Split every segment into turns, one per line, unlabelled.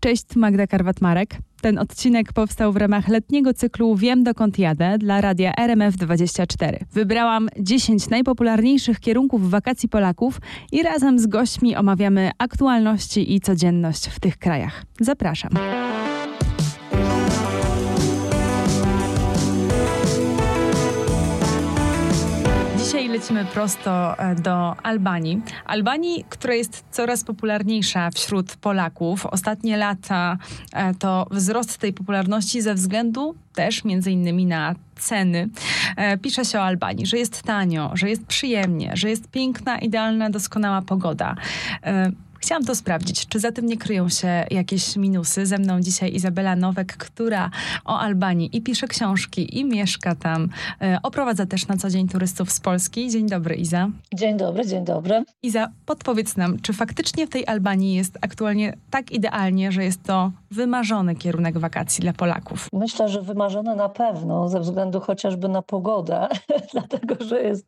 Cześć, Magda Karwat-Marek. Ten odcinek powstał w ramach letniego cyklu Wiem dokąd jadę dla radia RMF24. Wybrałam 10 najpopularniejszych kierunków wakacji Polaków i razem z gośćmi omawiamy aktualności i codzienność w tych krajach. Zapraszam. Lecimy prosto e, do Albanii. Albanii, która jest coraz popularniejsza wśród Polaków. Ostatnie lata e, to wzrost tej popularności ze względu też między innymi na ceny. E, pisze się o Albanii, że jest tanio, że jest przyjemnie, że jest piękna, idealna, doskonała pogoda. Chciałam to sprawdzić, czy za tym nie kryją się jakieś minusy. Ze mną dzisiaj Izabela Nowek, która o Albanii i pisze książki, i mieszka tam. E, oprowadza też na co dzień turystów z Polski. Dzień dobry, Iza.
Dzień dobry, dzień dobry.
Iza, podpowiedz nam, czy faktycznie w tej Albanii jest aktualnie tak idealnie, że jest to wymarzony kierunek wakacji dla Polaków?
Myślę, że wymarzony na pewno, ze względu chociażby na pogodę, dlatego że jest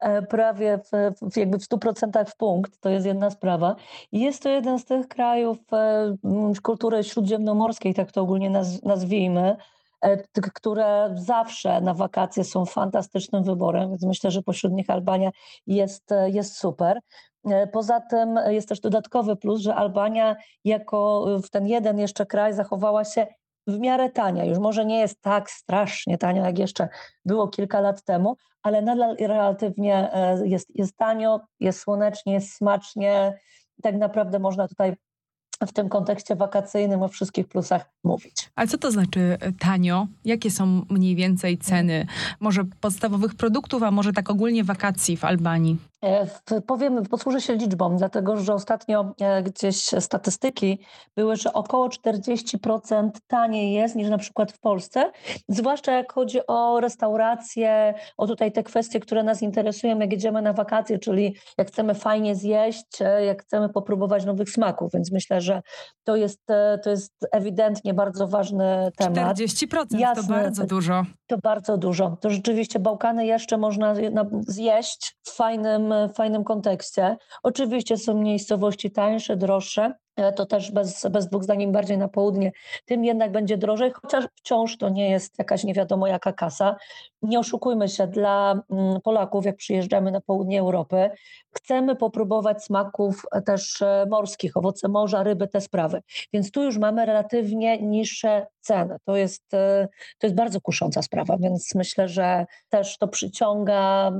e, prawie w, w jakby w 100% w punkt, to jest jedna sprawa. Jest to jeden z tych krajów e, kultury śródziemnomorskiej, tak to ogólnie naz, nazwijmy, e, które zawsze na wakacje są fantastycznym wyborem, więc myślę, że pośród nich Albania jest, e, jest super. Poza tym jest też dodatkowy plus, że Albania jako w ten jeden jeszcze kraj zachowała się w miarę tania. Już może nie jest tak strasznie tania, jak jeszcze było kilka lat temu, ale nadal relatywnie jest, jest tanio, jest słonecznie, jest smacznie, tak naprawdę można tutaj w tym kontekście wakacyjnym o wszystkich plusach mówić.
A co to znaczy e, tanio? Jakie są mniej więcej ceny? Może podstawowych produktów, a może tak ogólnie wakacji w Albanii?
E, powiem, posłużę się liczbą, dlatego że ostatnio e, gdzieś statystyki były, że około 40% taniej jest niż na przykład w Polsce, zwłaszcza jak chodzi o restauracje, o tutaj te kwestie, które nas interesują, jak jedziemy na wakacje, czyli jak chcemy fajnie zjeść, jak chcemy popróbować nowych smaków, więc myślę, że to jest, to jest ewidentnie bardzo ważny temat.
40% Jasne, to bardzo dużo.
To bardzo dużo. To rzeczywiście Bałkany jeszcze można zjeść w fajnym, fajnym kontekście. Oczywiście są miejscowości tańsze, droższe, E, to też bez, bez dwóch bardziej na południe, tym jednak będzie drożej, chociaż wciąż to nie jest jakaś nie wiadomo jaka kasa. Nie oszukujmy się, dla mm, Polaków, jak przyjeżdżamy na południe Europy, chcemy popróbować smaków e, też e, morskich, owoce morza, ryby, te sprawy. Więc tu już mamy relatywnie niższe ceny. To jest, to jest bardzo kusząca sprawa, więc myślę, że też to przyciąga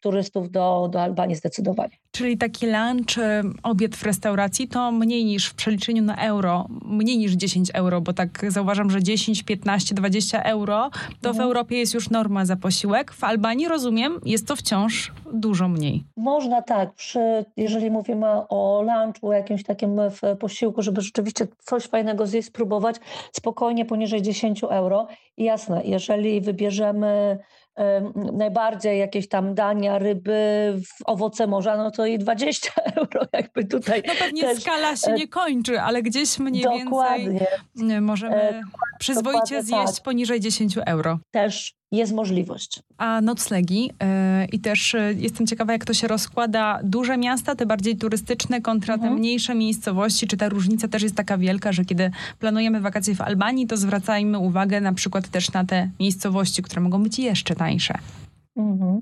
turystów do, do Albanii zdecydowanie.
Czyli taki lunch, obiad w restauracji to mniej niż w przeliczeniu na euro, mniej niż 10 euro, bo tak zauważam, że 10, 15, 20 euro to w mhm. Europie jest już norma za posiłek. W Albanii, rozumiem, jest to wciąż dużo mniej.
Można tak, przy, jeżeli mówimy o lunchu, jakimś takim posiłku, żeby rzeczywiście coś fajnego zjeść, spróbować, spokojnie poniżej 10 euro. I jasne, jeżeli wybierzemy najbardziej jakieś tam dania, ryby, owoce morza, no to i 20 euro jakby tutaj.
No pewnie też, skala się e, nie kończy, ale gdzieś mniej dokładnie. więcej możemy e, przyzwoicie zjeść tak. poniżej 10 euro.
Też jest możliwość.
A noclegi yy, i też yy, jestem ciekawa, jak to się rozkłada. Duże miasta, te bardziej turystyczne kontra mhm. te mniejsze miejscowości. Czy ta różnica też jest taka wielka, że kiedy planujemy wakacje w Albanii, to zwracajmy uwagę na przykład też na te miejscowości, które mogą być jeszcze tańsze. Mhm.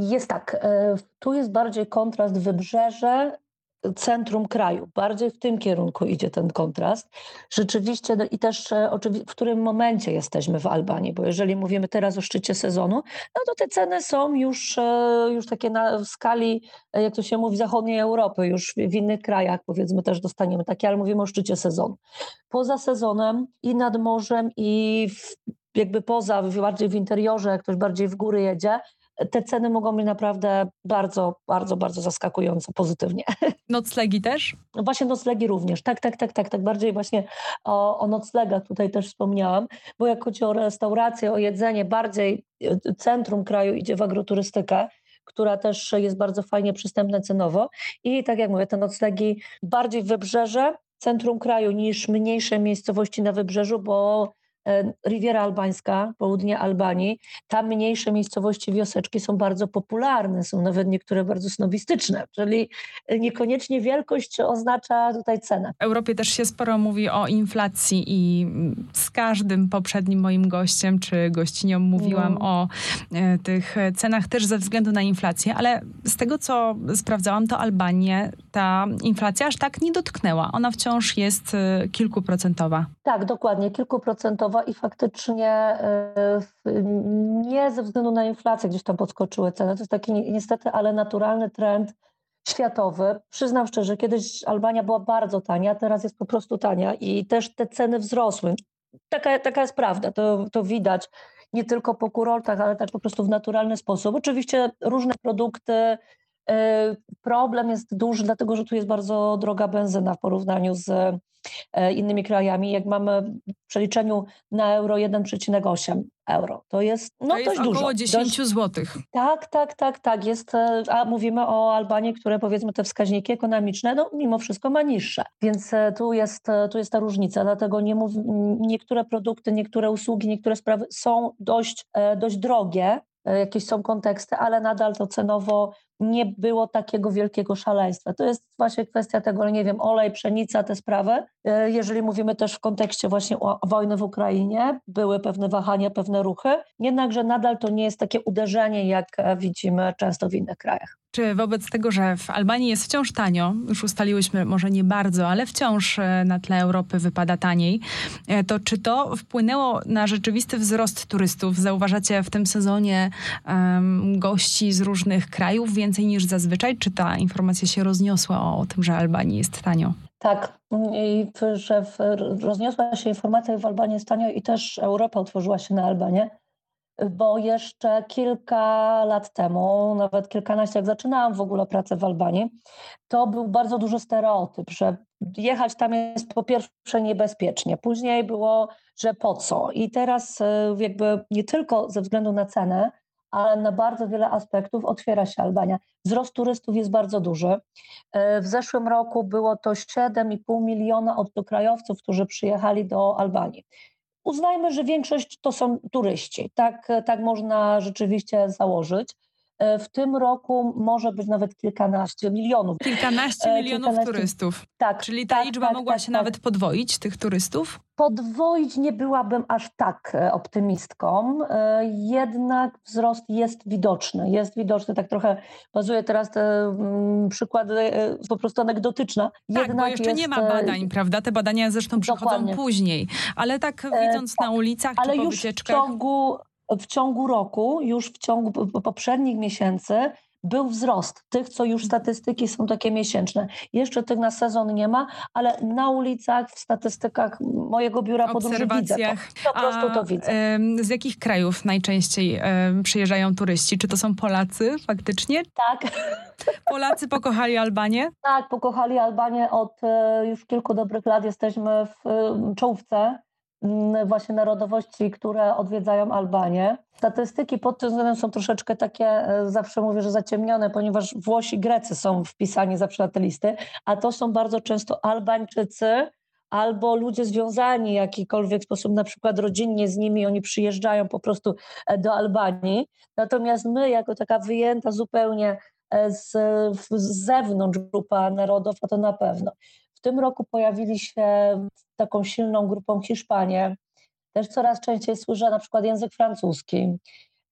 Jest tak. E, tu jest bardziej kontrast wybrzeże centrum kraju. Bardziej w tym kierunku idzie ten kontrast. Rzeczywiście no i też e, w którym momencie jesteśmy w Albanii, bo jeżeli mówimy teraz o szczycie sezonu, no to te ceny są już, e, już takie na skali, e, jak to się mówi, zachodniej Europy, już w innych krajach powiedzmy też dostaniemy takie, ale mówimy o szczycie sezonu. Poza sezonem i nad morzem i w, jakby poza, bardziej w interiorze, jak ktoś bardziej w góry jedzie, te ceny mogą być naprawdę bardzo, bardzo, bardzo zaskakująco pozytywnie.
Noclegi też?
No właśnie noclegi również. Tak, tak, tak, tak, tak. Bardziej właśnie o, o noclegach tutaj też wspomniałam, bo jak chodzi o restaurację, o jedzenie, bardziej e, centrum kraju idzie w agroturystykę, która też jest bardzo fajnie przystępna cenowo. I tak jak mówię, te noclegi bardziej wybrzeże, centrum kraju niż mniejsze miejscowości na wybrzeżu, bo Riviera Albańska, południe Albanii, tam mniejsze miejscowości, wioseczki są bardzo popularne, są nawet niektóre bardzo snobistyczne, czyli niekoniecznie wielkość oznacza tutaj cenę.
W Europie też się sporo mówi o inflacji i z każdym poprzednim moim gościem czy gościnią mówiłam no. o e, tych cenach też ze względu na inflację, ale z tego co sprawdzałam, to Albanię ta inflacja aż tak nie dotknęła. Ona wciąż jest e, kilkuprocentowa.
Tak, dokładnie, kilkuprocentowa i faktycznie y, nie ze względu na inflację gdzieś tam podskoczyły ceny. To jest taki niestety, ale naturalny trend światowy. Przyznam szczerze, kiedyś Albania była bardzo tania, teraz jest po prostu tania i też te ceny wzrosły. Taka, taka jest prawda, to, to widać nie tylko po kurortach, ale tak po prostu w naturalny sposób. Oczywiście różne produkty, problem jest duży, dlatego że tu jest bardzo droga benzyna w porównaniu z E, innymi krajami, jak mamy w przeliczeniu na euro 1,8 euro. To jest, no,
to jest
dość
około
dużo.
10
dość...
zł.
Tak, tak, tak, tak. Jest, e, a mówimy o Albanii, które powiedzmy te wskaźniki ekonomiczne, no mimo wszystko ma niższe. Więc e, tu jest, tu jest ta różnica. Dlatego nie mów, niektóre produkty, niektóre usługi, niektóre sprawy są dość, dość drogie, jakieś są konteksty, ale nadal to cenowo nie było takiego wielkiego szaleństwa. To jest właśnie kwestia tego, nie wiem, olej, pszenica, te sprawy. E, jeżeli mówimy też w kontekście właśnie wojny w Ukrainie, były pewne wahania, pewne ruchy, jednakże nadal to nie jest takie uderzenie, jak e, widzimy często w innych krajach.
Czy wobec tego, że w Albanii jest wciąż tanio, już ustaliłyśmy, może nie bardzo, ale wciąż e, na tle Europy wypada taniej, to czy to wpłynęło na rzeczywisty wzrost turystów? Zauważacie w tym sezonie um, gości z różnych krajów, więcej niż zazwyczaj? Czy ta informacja się rozniosła o tym, że Albanii jest tanio?
Tak, i że w, rozniosła się informacja, w Albanii jest tanio i też Europa otworzyła się na Albanię, bo jeszcze kilka lat temu, nawet kilkanaście, jak zaczynałam w ogóle pracę w Albanii, to był bardzo duży stereotyp, że jechać tam jest po pierwsze niebezpiecznie, później było, że po co. I teraz e, jakby nie tylko ze względu na cenę, ale na bardzo wiele aspektów otwiera się Albania. Wzrost turystów jest bardzo duży. E, w zeszłym roku było to 7,5 miliona obcokrajowców, którzy przyjechali do Albanii. Uznajmy, że większość to są turyści. Tak, tak można rzeczywiście założyć. E, w tym roku może być nawet kilkanaście milionów.
Kilkanaście e, milionów kilkanaście... turystów. Tak. Czyli ta tak, liczba tak, mogła tak, się tak. nawet podwoić, tych turystów?
Podwoić nie byłabym aż tak e, optymistką, jednak wzrost jest widoczny. Jest widoczny, tak trochę bazuję teraz te mm, przykłady po prostu anegdotyczne.
Tak, jednak bo jeszcze jest... nie ma badań, prawda? Te badania zresztą przychodzą Dokładnie. później, ale tak widząc e, na ulicach
ale
czy po
już wycieczkach... w ciągu w ciągu roku, już w ciągu poprzednich miesięcy, był wzrost tych, co już statystyki są takie miesięczne. Jeszcze tych na sezon nie ma, ale na ulicach, w statystykach mojego biura podróży widzę to. Po prostu to widzę.
z jakich krajów najczęściej przyjeżdżają turyści? Czy to są Polacy faktycznie?
Tak.
Polacy pokochali Albanię?
Tak, pokochali Albanię od e, już kilku dobrych lat. Jesteśmy w czołówce Mm, właśnie narodowości, które odwiedzają Albanię. Statystyki pod tym względem są troszeczkę takie, e, zawsze mówię, że zaciemnione, ponieważ Włosi, Grecy są wpisani zawsze na te listy, a to są bardzo często Albańczycy, albo ludzie związani w jakikolwiek sposób, na przykład rodzinnie z nimi, oni przyjeżdżają po prostu e, do Albanii. Natomiast my, jako taka wyjęta zupełnie e, z, z zewnątrz grupa narodów, a to na pewno. Tym roku pojawili się taką silną grupą Hiszpanie. Też coraz częściej słyszę na przykład język francuski.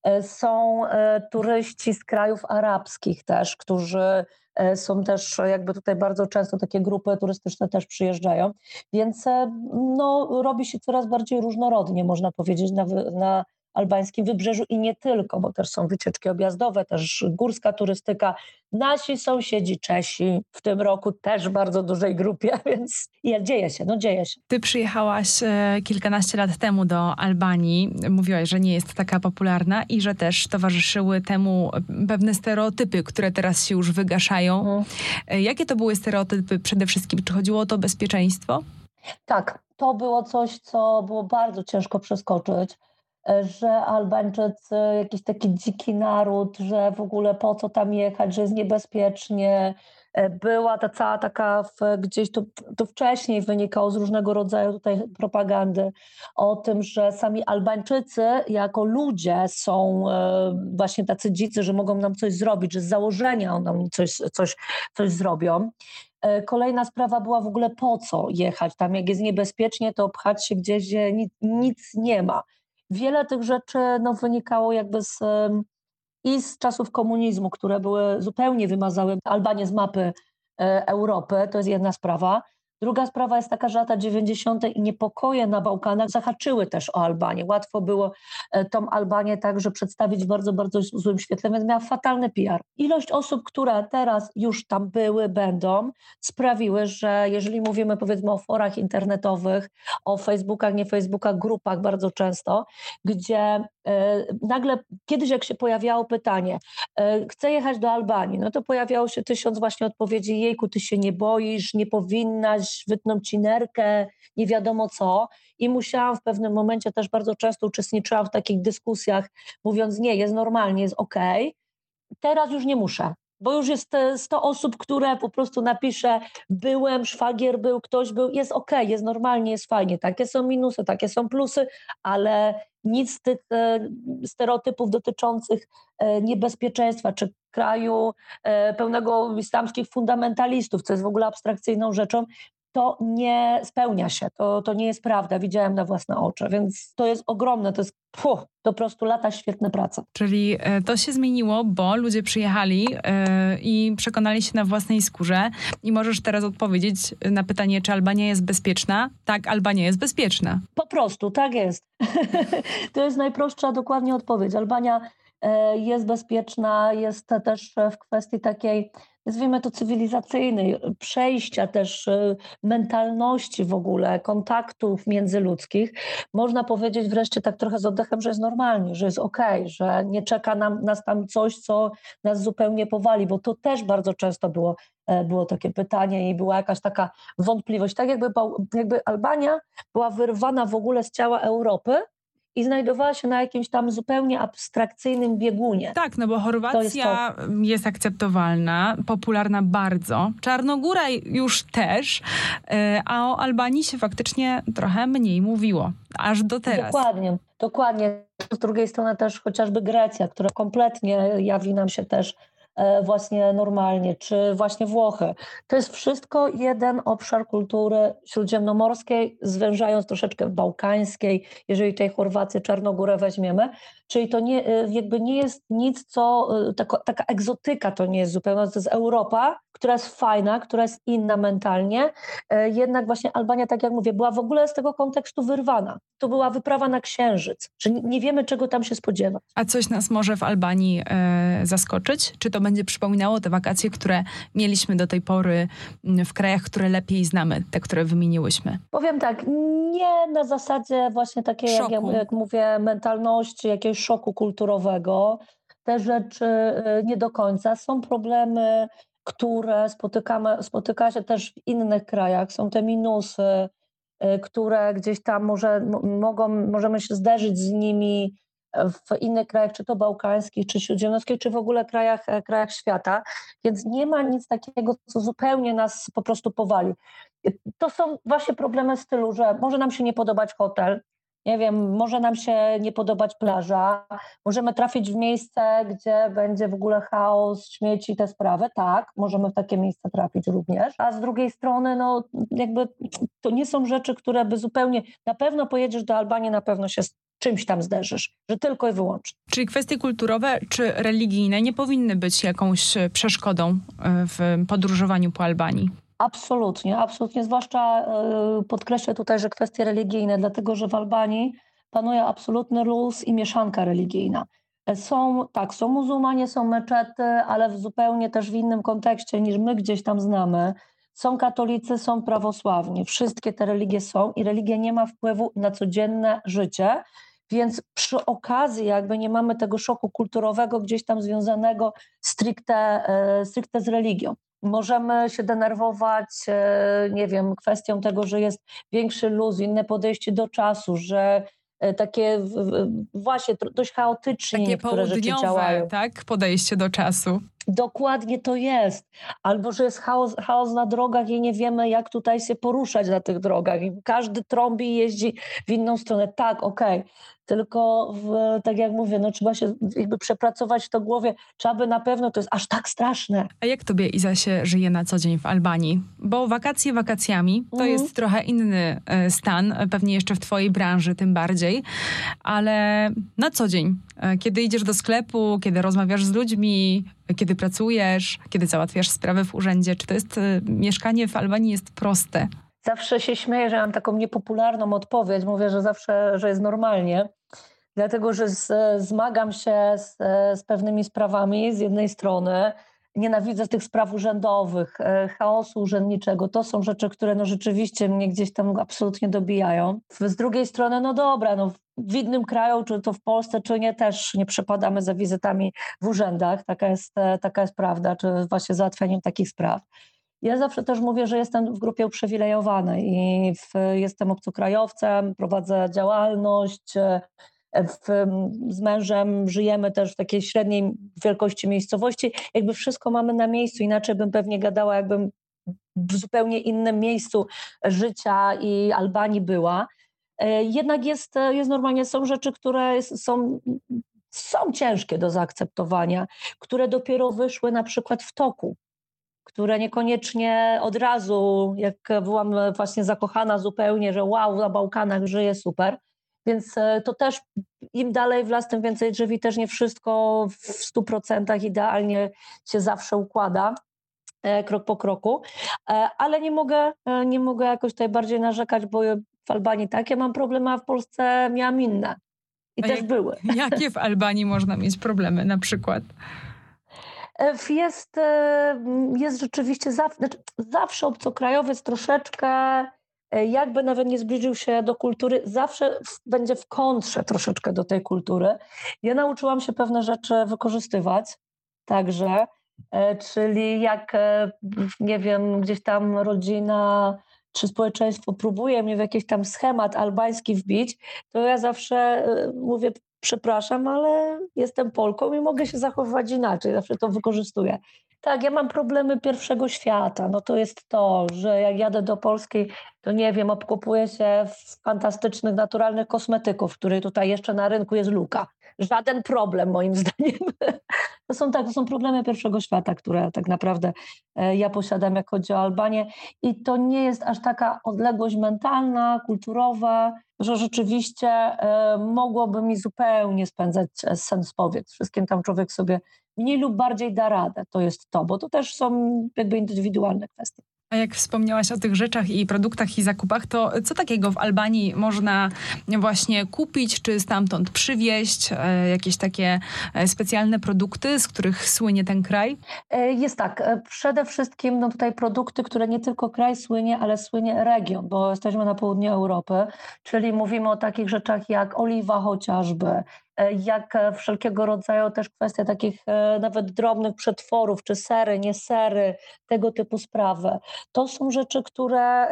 E, są e, turyści z krajów arabskich też, którzy e, są też jakby tutaj bardzo często takie grupy turystyczne też przyjeżdżają, więc no, robi się coraz bardziej różnorodnie, można powiedzieć, na, na albańskim wybrzeżu i nie tylko, bo też są wycieczki objazdowe, też górska turystyka. Nasi sąsiedzi Czesi w tym roku też w bardzo dużej grupie, więc dzieje się, no dzieje się.
Ty przyjechałaś e, kilkanaście lat temu do Albanii. Mówiłaś, że nie jest taka popularna i że też towarzyszyły temu pewne stereotypy, które teraz się już wygaszają. Mhm. E, jakie to były stereotypy przede wszystkim? Czy chodziło o to bezpieczeństwo?
Tak, to było coś, co było bardzo ciężko przeskoczyć, że Albańczycy, jakiś taki dziki naród, że w ogóle po co tam jechać, że jest niebezpiecznie. E, była ta cała taka w, gdzieś tu, tu wcześniej wynikało z różnego rodzaju tutaj propagandy o tym, że sami Albańczycy jako ludzie są e, właśnie tacy dzicy, że mogą nam coś zrobić, że z założenia nam coś, coś, coś zrobią. E, kolejna sprawa była w ogóle po co jechać tam, jak jest niebezpiecznie, to pchać się gdzieś, gdzie nic, nic nie ma. Wiele tych rzeczy no, wynikało jakby z, i z czasów komunizmu, które były zupełnie wymazały Albanię z mapy e, Europy, to jest jedna sprawa. Druga sprawa jest taka, że lata 90. i niepokoje na Bałkanach zahaczyły też o Albanię. Łatwo było e, tą Albanię także przedstawić w bardzo, bardzo złym świetle, więc miała fatalny PR. Ilość osób, które teraz już tam były, będą, sprawiły, że jeżeli mówimy powiedzmy o forach internetowych, o Facebookach, nie Facebookach, grupach bardzo często, gdzie E, nagle kiedyś jak się pojawiało pytanie, e, chcę jechać do Albanii, no to pojawiało się tysiąc właśnie odpowiedzi, jejku, ty się nie boisz, nie powinnaś, wytną ci nerkę, nie wiadomo co. I musiałam w pewnym momencie też bardzo często uczestniczyłam w takich dyskusjach, mówiąc nie, jest normalnie, jest okej. Okay. Teraz już nie muszę bo już jest 100 osób, które po prostu napisze byłem, szwagier był, ktoś był, jest ok, jest normalnie, jest fajnie. Takie są minusy, takie są plusy, ale nic z tych e, stereotypów dotyczących e, niebezpieczeństwa czy kraju e, pełnego islamskich fundamentalistów, co jest w ogóle abstrakcyjną rzeczą, to nie spełnia się, to, to nie jest prawda, widziałem na własne oczy, więc to jest ogromne, to jest puh, po prostu lata świetne prace.
Czyli e, to się zmieniło, bo ludzie przyjechali e, i przekonali się na własnej skórze i możesz teraz odpowiedzieć na pytanie, czy Albania jest bezpieczna? Tak, Albania jest bezpieczna.
Po prostu, tak jest. to jest najprostsza dokładnie odpowiedź. Albania e, jest bezpieczna, jest też w kwestii takiej nazwijmy to cywilizacyjnej, przejścia też y, mentalności w ogóle, kontaktów międzyludzkich, można powiedzieć wreszcie tak trochę z oddechem, że jest normalnie, że jest okej, okay, że nie czeka nam, nas tam coś, co nas zupełnie powali, bo to też bardzo często było, e, było takie pytanie i była jakaś taka wątpliwość, tak jakby, jakby Albania była wyrwana w ogóle z ciała Europy, i znajdowała się na jakimś tam zupełnie abstrakcyjnym biegunie.
Tak, no bo Chorwacja jest, to... jest, akceptowalna, popularna bardzo. Czarnogóra już też, e, a o Albanii się faktycznie trochę mniej mówiło, aż do teraz.
Dokładnie, dokładnie. Z drugiej strony też chociażby Grecja, która kompletnie jawi nam się też właśnie normalnie, czy właśnie Włochy. To jest wszystko jeden obszar kultury śródziemnomorskiej, zwężając troszeczkę bałkańskiej, jeżeli tej Chorwację, Czarnogórę weźmiemy. Czyli to nie, e, jakby nie jest nic, co, e, taka, taka egzotyka to nie jest zupełnie, to jest Europa, która jest fajna, która jest inna mentalnie, jednak właśnie Albania, tak jak mówię, była w ogóle z tego kontekstu wyrwana. To była wyprawa na Księżyc, nie wiemy, czego tam się spodziewać.
A coś nas może w Albanii e, zaskoczyć? Czy to będzie przypominało te wakacje, które mieliśmy do tej pory w krajach, które lepiej znamy, te, które wymieniłyśmy?
Powiem tak, nie na zasadzie właśnie takiej, jak, jak mówię, mentalności, jakiegoś szoku kulturowego. Te rzeczy y, nie do końca. Są problemy, które spotykamy, spotyka się też w innych krajach. Są te minusy, y, które gdzieś tam może, mogą, możemy się zderzyć z nimi w innych krajach, czy to bałkańskich, czy śródziemnomorskich, czy w ogóle krajach, e, krajach świata. Więc nie ma nic takiego, co zupełnie nas po prostu powali. To są właśnie problemy stylu, że może nam się nie podobać hotel, nie wiem, może nam się nie podobać plaża, możemy trafić w miejsce, gdzie będzie w ogóle chaos, śmieci, te sprawy. Tak, możemy w takie miejsce trafić również. A z drugiej strony, no jakby to nie są rzeczy, które by zupełnie, na pewno pojedziesz do Albanii, na pewno się czymś tam zderzysz, że tylko i wyłącznie.
Czyli kwestie kulturowe czy religijne nie powinny być jakąś przeszkodą e, w podróżowaniu po Albanii?
Absolutnie, absolutnie. Zwłaszcza e, podkreślę tutaj, że kwestie religijne, dlatego że w Albanii panuje absolutny luz i mieszanka religijna. Są, tak, są muzułmanie, są meczety, ale w zupełnie też w innym kontekście niż my gdzieś tam znamy. Są katolicy, są prawosławni. Wszystkie te religie są i religia nie ma wpływu na codzienne życie. Więc przy okazji jakby nie mamy tego szoku kulturowego gdzieś tam związanego stricte, e, stricte z religią. Możemy się denerwować, e, nie wiem, kwestią tego, że jest większy luz, inne podejście do czasu, że e, takie właśnie dość chaotycznie takie niektóre rzeczy działają.
tak? Podejście do czasu.
Dokładnie to jest. Albo że jest chaos, chaos na drogach i nie wiemy, jak tutaj się poruszać na tych drogach. I każdy trąbi i jeździ w inną stronę. Tak, okej. Okay tylko w, tak jak mówię, no trzeba się jakby przepracować w to głowie, trzeba by na pewno, to jest aż tak straszne.
A jak tobie Iza się żyje na co dzień w Albanii? Bo wakacje wakacjami to mhm. jest trochę inny e, stan, pewnie jeszcze w twojej branży tym bardziej, ale na co dzień, e, kiedy idziesz do sklepu, kiedy rozmawiasz z ludźmi, kiedy pracujesz, kiedy załatwiasz sprawy w urzędzie, czy to jest, e, mieszkanie w Albanii jest proste?
Zawsze się śmieję, że mam taką niepopularną odpowiedź. Mówię, że zawsze, że jest normalnie, dlatego że z, zmagam się z, z pewnymi sprawami z jednej strony. Nienawidzę tych spraw urzędowych, e, chaosu urzędniczego. To są rzeczy, które no rzeczywiście mnie gdzieś tam absolutnie dobijają. Z drugiej strony, no dobra, no w innym kraju, czy to w Polsce, czy nie, też nie przepadamy za wizytami w urzędach. Taka jest, e, taka jest prawda, czy właśnie załatwianiem takich spraw. Ja zawsze też mówię, że jestem w grupie uprzywilejowanej i w, jestem obcokrajowcem, prowadzę działalność. W, z mężem żyjemy też w takiej średniej wielkości miejscowości. Jakby wszystko mamy na miejscu, inaczej bym pewnie gadała, jakbym w zupełnie innym miejscu życia i Albanii była. E, jednak jest, jest normalnie, są rzeczy, które są, są ciężkie do zaakceptowania, które dopiero wyszły na przykład w toku które niekoniecznie od razu, jak byłam właśnie zakochana zupełnie, że wow, na Bałkanach żyje super. Więc e, to też im dalej w las, tym więcej drzewi, też nie wszystko w stu procentach idealnie się zawsze układa e, krok po kroku, e, ale nie mogę, nie mogę jakoś tutaj bardziej narzekać, bo w Albanii takie mam problemy, a w Polsce miałam inne. I a też
jak,
były.
Jakie w Albanii można mieć problemy na przykład?
Jest, jest rzeczywiście zawsze, znaczy zawsze obcokrajowiec troszeczkę, jakby nawet nie zbliżył się do kultury, zawsze będzie w kontrze troszeczkę do tej kultury. Ja nauczyłam się pewne rzeczy wykorzystywać także, czyli jak, nie wiem, gdzieś tam rodzina czy społeczeństwo próbuje mnie w jakiś tam schemat albański wbić, to ja zawsze mówię, przepraszam, ale jestem Polką i mogę się zachowywać inaczej, zawsze to wykorzystuję. Tak, ja mam problemy pierwszego świata. No to jest to, że jak jadę do Polski, to nie wiem, obkupuję się fantastycznych, naturalnych kosmetyków, który tutaj jeszcze na rynku jest luka. Żaden problem moim zdaniem. To są tak, to są problemy pierwszego świata, które tak naprawdę e, ja posiadam, jak chodzi o Albanię. I to nie jest aż taka odległość mentalna, kulturowa, że rzeczywiście e, mogłoby mi zupełnie spędzać e, sens powiedz. Wszystkim tam człowiek sobie mniej lub bardziej da radę. To jest to, bo to też są jakby indywidualne kwestie.
A jak wspomniałaś o tych rzeczach i produktach i zakupach, to co takiego w Albanii można właśnie kupić, czy stamtąd przywieźć? E, jakieś takie e, specjalne produkty, z których słynie ten kraj?
E, jest tak. Przede wszystkim no tutaj produkty, które nie tylko kraj słynie, ale słynie region, bo jesteśmy na południu Europy, czyli mówimy o takich rzeczach jak oliwa chociażby, jak e, wszelkiego rodzaju też kwestie takich e, nawet drobnych przetworów, czy sery, nie sery, tego typu sprawy. To są rzeczy, które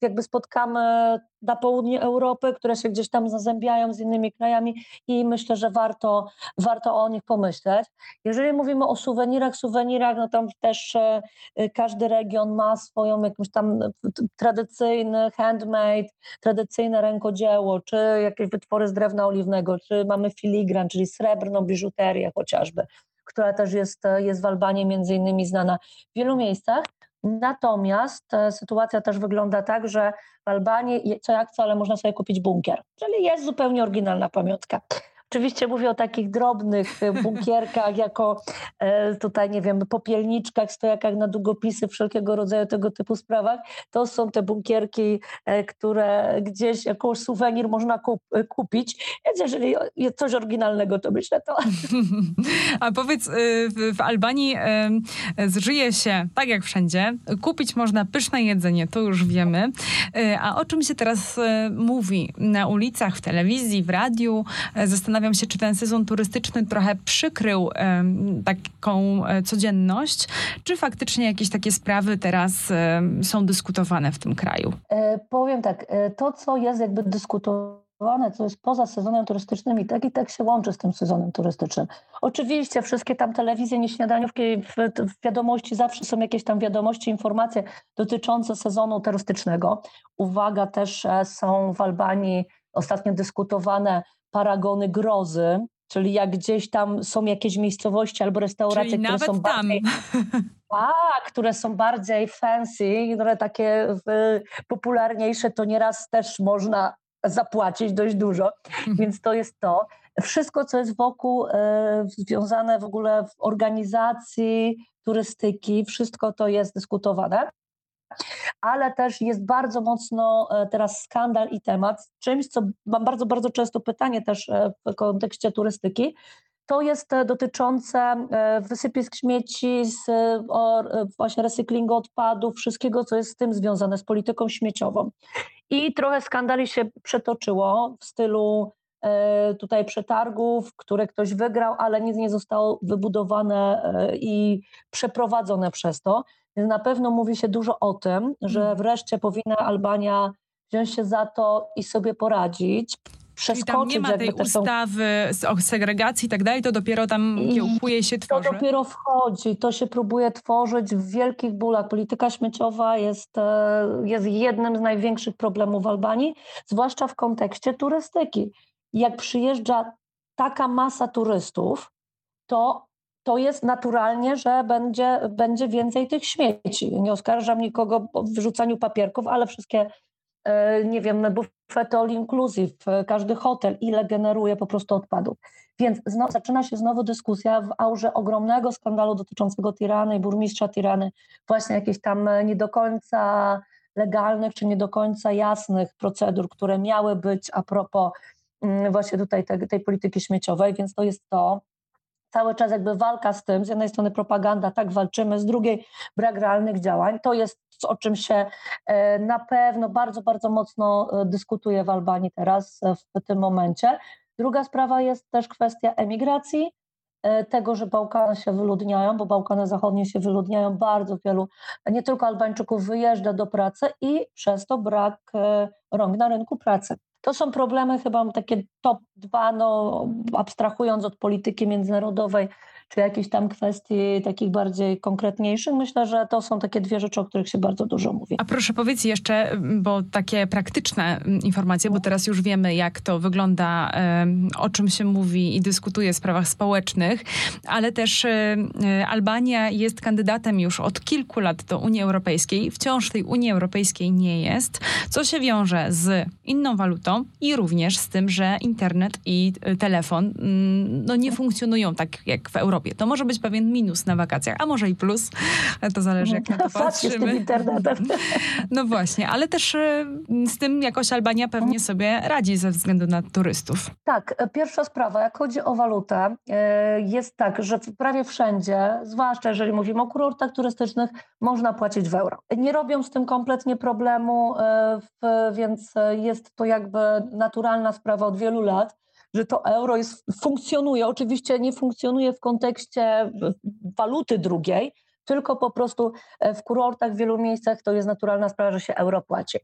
jakby spotkamy na południu Europy, które się gdzieś tam zazębiają z innymi krajami i myślę, że warto, warto o nich pomyśleć. Jeżeli mówimy o suwenirach, suwenirach, no tam też każdy region ma swoją jakąś tam tradycyjny handmade, tradycyjne rękodzieło, czy jakieś wytwory z drewna oliwnego, czy mamy filigran, czyli srebrną biżuterię chociażby, która też jest, jest w Albanii między innymi znana w wielu miejscach. Natomiast e, sytuacja też wygląda tak, że w Albanii co jak co, ale można sobie kupić bunkier, czyli jest zupełnie oryginalna pamiątka. Oczywiście mówię o takich drobnych bunkierkach, jako tutaj, nie wiem, popielniczkach, stojakach na długopisy, wszelkiego rodzaju tego typu sprawach. To są te bunkierki, które gdzieś jako suwenir można kupić. Więc jeżeli jest coś oryginalnego, to myślę to.
A powiedz, w Albanii zżyje się tak jak wszędzie. Kupić można pyszne jedzenie, to już wiemy. A o czym się teraz mówi na ulicach, w telewizji, w radiu? Zastanawiam się, czy ten sezon turystyczny trochę przykrył taką e, codzienność, czy faktycznie jakieś takie sprawy teraz są dyskutowane w tym kraju?
E, powiem tak, e, to co jest jakby dyskutowane, co jest poza sezonem turystycznym i tak i tak się łączy z tym sezonem turystycznym. Oczywiście wszystkie tam telewizje, nieśniadaniówki, w, w wiadomości zawsze są jakieś tam wiadomości, informacje dotyczące sezonu turystycznego. Uwaga, też są w Albanii ostatnio dyskutowane paragony grozy, czyli jak gdzieś tam są jakieś miejscowości albo restauracje,
czyli
które
są
bardziej... A, które są bardziej fancy, które takie popularniejsze, to nieraz też można zapłacić dość dużo, mhm. więc to jest to. Wszystko, co jest wokół, e, związane w ogóle w organizacji turystyki, wszystko to jest dyskutowane ale też jest bardzo mocno e, teraz skandal i temat, czymś, co mam bardzo, bardzo często pytanie też e, w kontekście turystyki, to jest e, dotyczące wysypisk śmieci, z, właśnie recyklingu odpadów, wszystkiego, co jest z tym związane, z polityką śmieciową. I trochę skandali się przetoczyło w stylu tutaj przetargów, które ktoś wygrał, ale nic nie zostało wybudowane i przeprowadzone przez to. Więc na pewno mówi się dużo o tym, że mhm. wreszcie powinna Albania wziąć się za to i sobie poradzić.
Czyli tam nie ma tej ustawy o segregacji i tak dalej, to dopiero tam kiełkuje się tworzy?
To dopiero wchodzi, to się próbuje tworzyć w wielkich bólach. Polityka śmieciowa jest, e, jest jednym z największych problemów w Albanii, zwłaszcza w kontekście turystyki. Jak przyjeżdża taka masa turystów, to to jest naturalnie, że będzie, będzie więcej tych śmieci. Nie oskarżam nikogo o wyrzucaniu papierków, ale wszystkie, e, nie wiem, bufety all inclusive, każdy hotel, ile generuje po prostu odpadów. Więc znowu, zaczyna się znowu dyskusja w aurze ogromnego skandalu dotyczącego Tirany i burmistrza Tirany, właśnie jakichś tam nie do końca legalnych czy nie do końca jasnych procedur, które miały być a propos właśnie tutaj tej, tej polityki śmieciowej, więc to jest to cały czas jakby walka z tym, z jednej strony propaganda, tak walczymy, z drugiej brak realnych działań. To jest o czym się e, na pewno bardzo, bardzo mocno e, dyskutuje w Albanii teraz, e, w tym momencie. Druga sprawa jest też kwestia emigracji, tego, że Bałkany się wyludniają, bo Bałkany Zachodnie się wyludniają, bardzo wielu, nie tylko Albańczyków wyjeżdża do pracy i przez to brak rąk na rynku pracy. To są problemy chyba takie top dwa, no, abstrahując od polityki międzynarodowej, czy jakichś tam kwestii takich bardziej konkretniejszych. Myślę, że to są takie dwie rzeczy, o których się bardzo dużo mówi.
A proszę powiedz jeszcze, bo takie praktyczne informacje, bo teraz już wiemy, jak to wygląda, o czym się mówi i dyskutuje w sprawach społecznych, ale też Albania jest kandydatem już od kilku lat do Unii Europejskiej. Wciąż tej Unii Europejskiej nie jest, co się wiąże z inną walutą i również z tym, że internet i y, telefon mm, no, nie funkcjonują tak jak w Europie. To może być pewien minus na wakacjach, a może i plus. To zależy, jak na to patrzymy. No właśnie, ale też y, z tym jakoś Albania pewnie sobie radzi ze względu na turystów.
Tak, e, pierwsza sprawa, jak chodzi o walutę, e, jest tak, że prawie wszędzie, zwłaszcza jeżeli mówimy o kurortach turystycznych, można płacić w euro. Nie robią z tym kompletnie problemu, e, więc jest to jakby naturalna sprawa od wielu lat że to euro jest, funkcjonuje. Oczywiście nie funkcjonuje w kontekście waluty drugiej, tylko po prostu e, w kurortach w wielu miejscach to jest naturalna sprawa, że się euro płaci.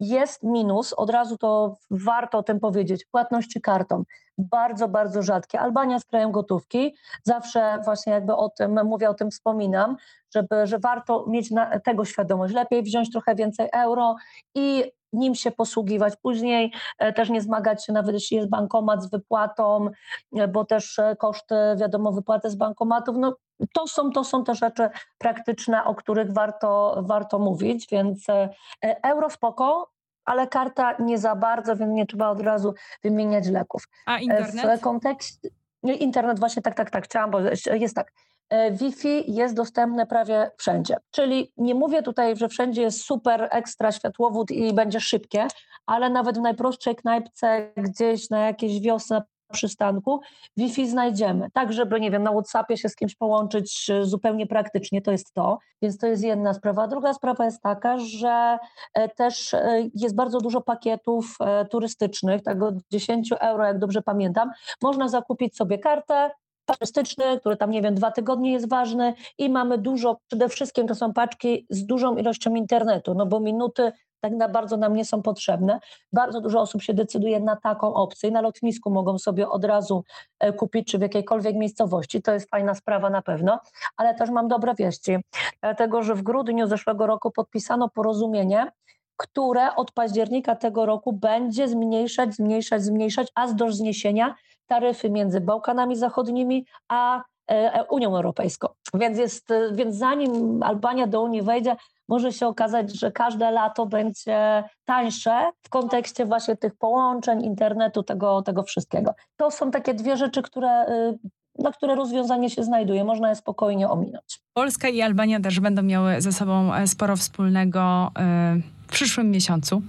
Jest minus, od razu to warto o tym powiedzieć, płatności kartą. Bardzo, bardzo rzadkie. Albania jest krajem gotówki. Zawsze właśnie jakby o tym mówię, o tym wspominam, żeby, że warto mieć tego świadomość. Lepiej wziąć trochę więcej euro i nim się posługiwać. Później e, też nie zmagać się, nawet jeśli jest bankomat z wypłatą, e, bo też e, koszty, wiadomo, wypłaty z bankomatów, no to są, to są te rzeczy praktyczne, o których warto, warto mówić, więc euro spoko, ale karta nie za bardzo, więc nie trzeba od razu wymieniać leków.
A internet?
W kontekście... Internet właśnie tak, tak, tak, chciałam, bo jest tak. E, Wi-Fi jest dostępne prawie wszędzie. Czyli nie mówię tutaj, że wszędzie jest super ekstra światłowód i będzie szybkie, ale nawet w najprostszej knajpce gdzieś na jakiejś wiosce przystanku Wi-Fi znajdziemy. Tak, żeby, nie wiem, na WhatsAppie się z kimś połączyć e, zupełnie praktycznie, to jest to. Więc to jest jedna sprawa. Druga sprawa jest taka, że e, też jest bardzo dużo pakietów turystycznych, tak od 10 euro, jak dobrze pamiętam, można zakupić sobie kartę, turystyczny, który tam, nie wiem, dwa tygodnie jest ważny i mamy dużo, przede wszystkim to są paczki z dużą ilością internetu, no bo minuty tak na bardzo nam nie są potrzebne. Bardzo dużo osób się decyduje na taką opcję. Na lotnisku mogą sobie od razu e, kupić, czy w jakiejkolwiek miejscowości. To jest fajna sprawa na pewno, ale też mam dobre wieści, dlatego że w grudniu zeszłego roku podpisano porozumienie, które od października tego roku będzie zmniejszać, zmniejszać, zmniejszać, aż do zniesienia taryfy między Bałkanami Zachodnimi a e, e, Unią Europejską. Więc, jest, e, więc zanim Albania do Unii wejdzie, może się okazać, że każde lato będzie tańsze w kontekście właśnie tych połączeń, internetu, tego, tego wszystkiego. To są takie dwie rzeczy, które na które rozwiązanie się znajduje. Można je spokojnie ominąć.
Polska i Albania też będą miały ze sobą sporo wspólnego w przyszłym miesiącu.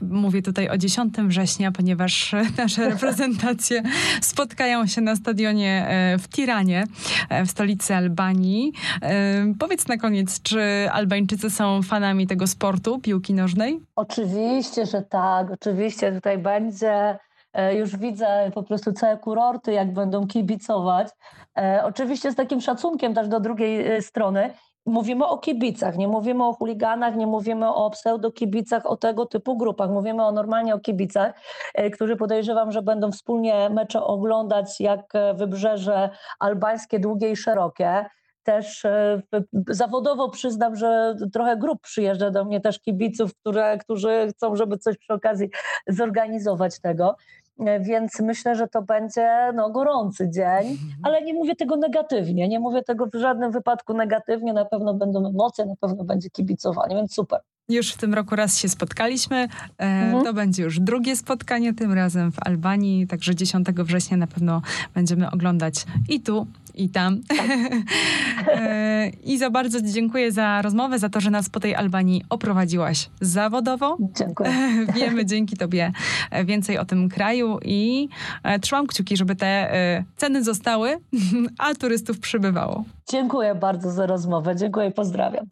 Mówię tutaj o 10 września, ponieważ nasze reprezentacje spotkają się na stadionie e, w Tiranie, e, w stolicy Albanii. E, powiedz na koniec, czy Albańczycy są fanami tego sportu, piłki nożnej?
Oczywiście, że tak. Oczywiście tutaj będzie już widzę po prostu całe kurorty, jak będą kibicować. oczywiście z takim szacunkiem też do drugiej strony mówimy o kibicach, nie mówimy o chuliganach, nie mówimy o pseudokibicach, o tego typu grupach. Mówimy o normalnie o kibicach, e, którzy podejrzewam, że będą wspólnie mecze oglądać jak e, wybrzeże albańskie, długie i szerokie. Też e, zawodowo przyznam, że trochę grup przyjeżdża do mnie też kibiców, które, którzy chcą, żeby coś przy okazji zorganizować tego. E, więc myślę, że to będzie no, gorący dzień, mhm. ale nie mówię tego negatywnie, nie mówię tego w żadnym wypadku negatywnie, na pewno będą emocje, na pewno będzie kibicowanie, więc super.
Już w tym roku raz się spotkaliśmy. E, mhm. To będzie już drugie spotkanie, tym razem w Albanii. Także 10 września na pewno będziemy oglądać i tu, i tam. Tak. E, I za bardzo dziękuję za rozmowę, za to, że nas po tej Albanii oprowadziłaś zawodowo.
Dziękuję.
Wiemy dzięki Tobie więcej o tym kraju i e, trzymam kciuki, żeby te ceny zostały, a turystów przybywało.
Dziękuję bardzo za rozmowę. Dziękuję i pozdrawiam.